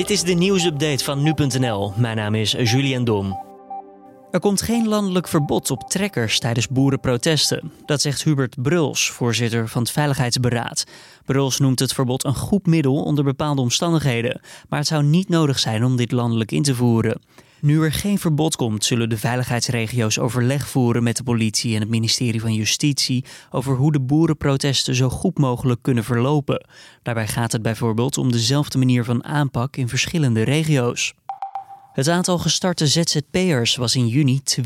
Dit is de nieuwsupdate van nu.nl. Mijn naam is Julian Dom. Er komt geen landelijk verbod op trekkers tijdens boerenprotesten. Dat zegt Hubert Bruls, voorzitter van het Veiligheidsberaad. Bruls noemt het verbod een goed middel onder bepaalde omstandigheden. Maar het zou niet nodig zijn om dit landelijk in te voeren. Nu er geen verbod komt, zullen de veiligheidsregio's overleg voeren met de politie en het ministerie van Justitie over hoe de boerenprotesten zo goed mogelijk kunnen verlopen. Daarbij gaat het bijvoorbeeld om dezelfde manier van aanpak in verschillende regio's. Het aantal gestarte ZZP'ers was in juni 20%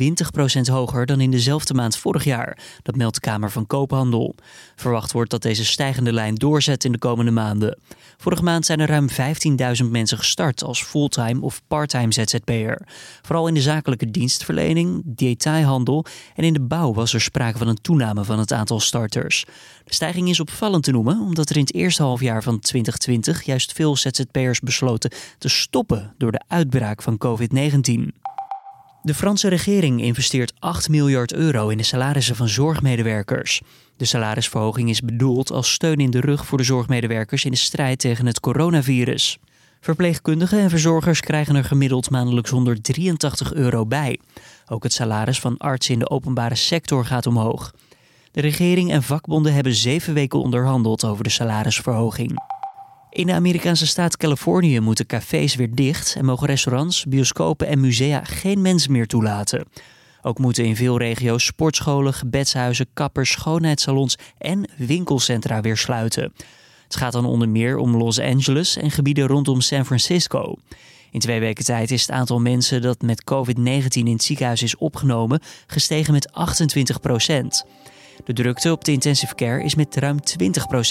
hoger dan in dezelfde maand vorig jaar. Dat meldt de Kamer van Koophandel. Verwacht wordt dat deze stijgende lijn doorzet in de komende maanden. Vorige maand zijn er ruim 15.000 mensen gestart als fulltime of parttime ZZP'er. Vooral in de zakelijke dienstverlening, detailhandel en in de bouw was er sprake van een toename van het aantal starters. De stijging is opvallend te noemen omdat er in het eerste halfjaar van 2020 juist veel ZZP'ers besloten te stoppen door de uitbraak van COVID-19. De Franse regering investeert 8 miljard euro in de salarissen van zorgmedewerkers. De salarisverhoging is bedoeld als steun in de rug voor de zorgmedewerkers in de strijd tegen het coronavirus. Verpleegkundigen en verzorgers krijgen er gemiddeld maandelijks 183 euro bij. Ook het salaris van artsen in de openbare sector gaat omhoog. De regering en vakbonden hebben zeven weken onderhandeld over de salarisverhoging. In de Amerikaanse staat Californië moeten cafés weer dicht en mogen restaurants, bioscopen en musea geen mensen meer toelaten. Ook moeten in veel regio's sportscholen, gebedshuizen, kappers, schoonheidssalons en winkelcentra weer sluiten. Het gaat dan onder meer om Los Angeles en gebieden rondom San Francisco. In twee weken tijd is het aantal mensen dat met COVID-19 in het ziekenhuis is opgenomen gestegen met 28 procent. De drukte op de intensive care is met ruim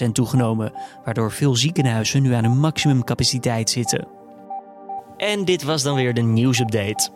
20% toegenomen, waardoor veel ziekenhuizen nu aan hun maximumcapaciteit zitten. En dit was dan weer de nieuwsupdate.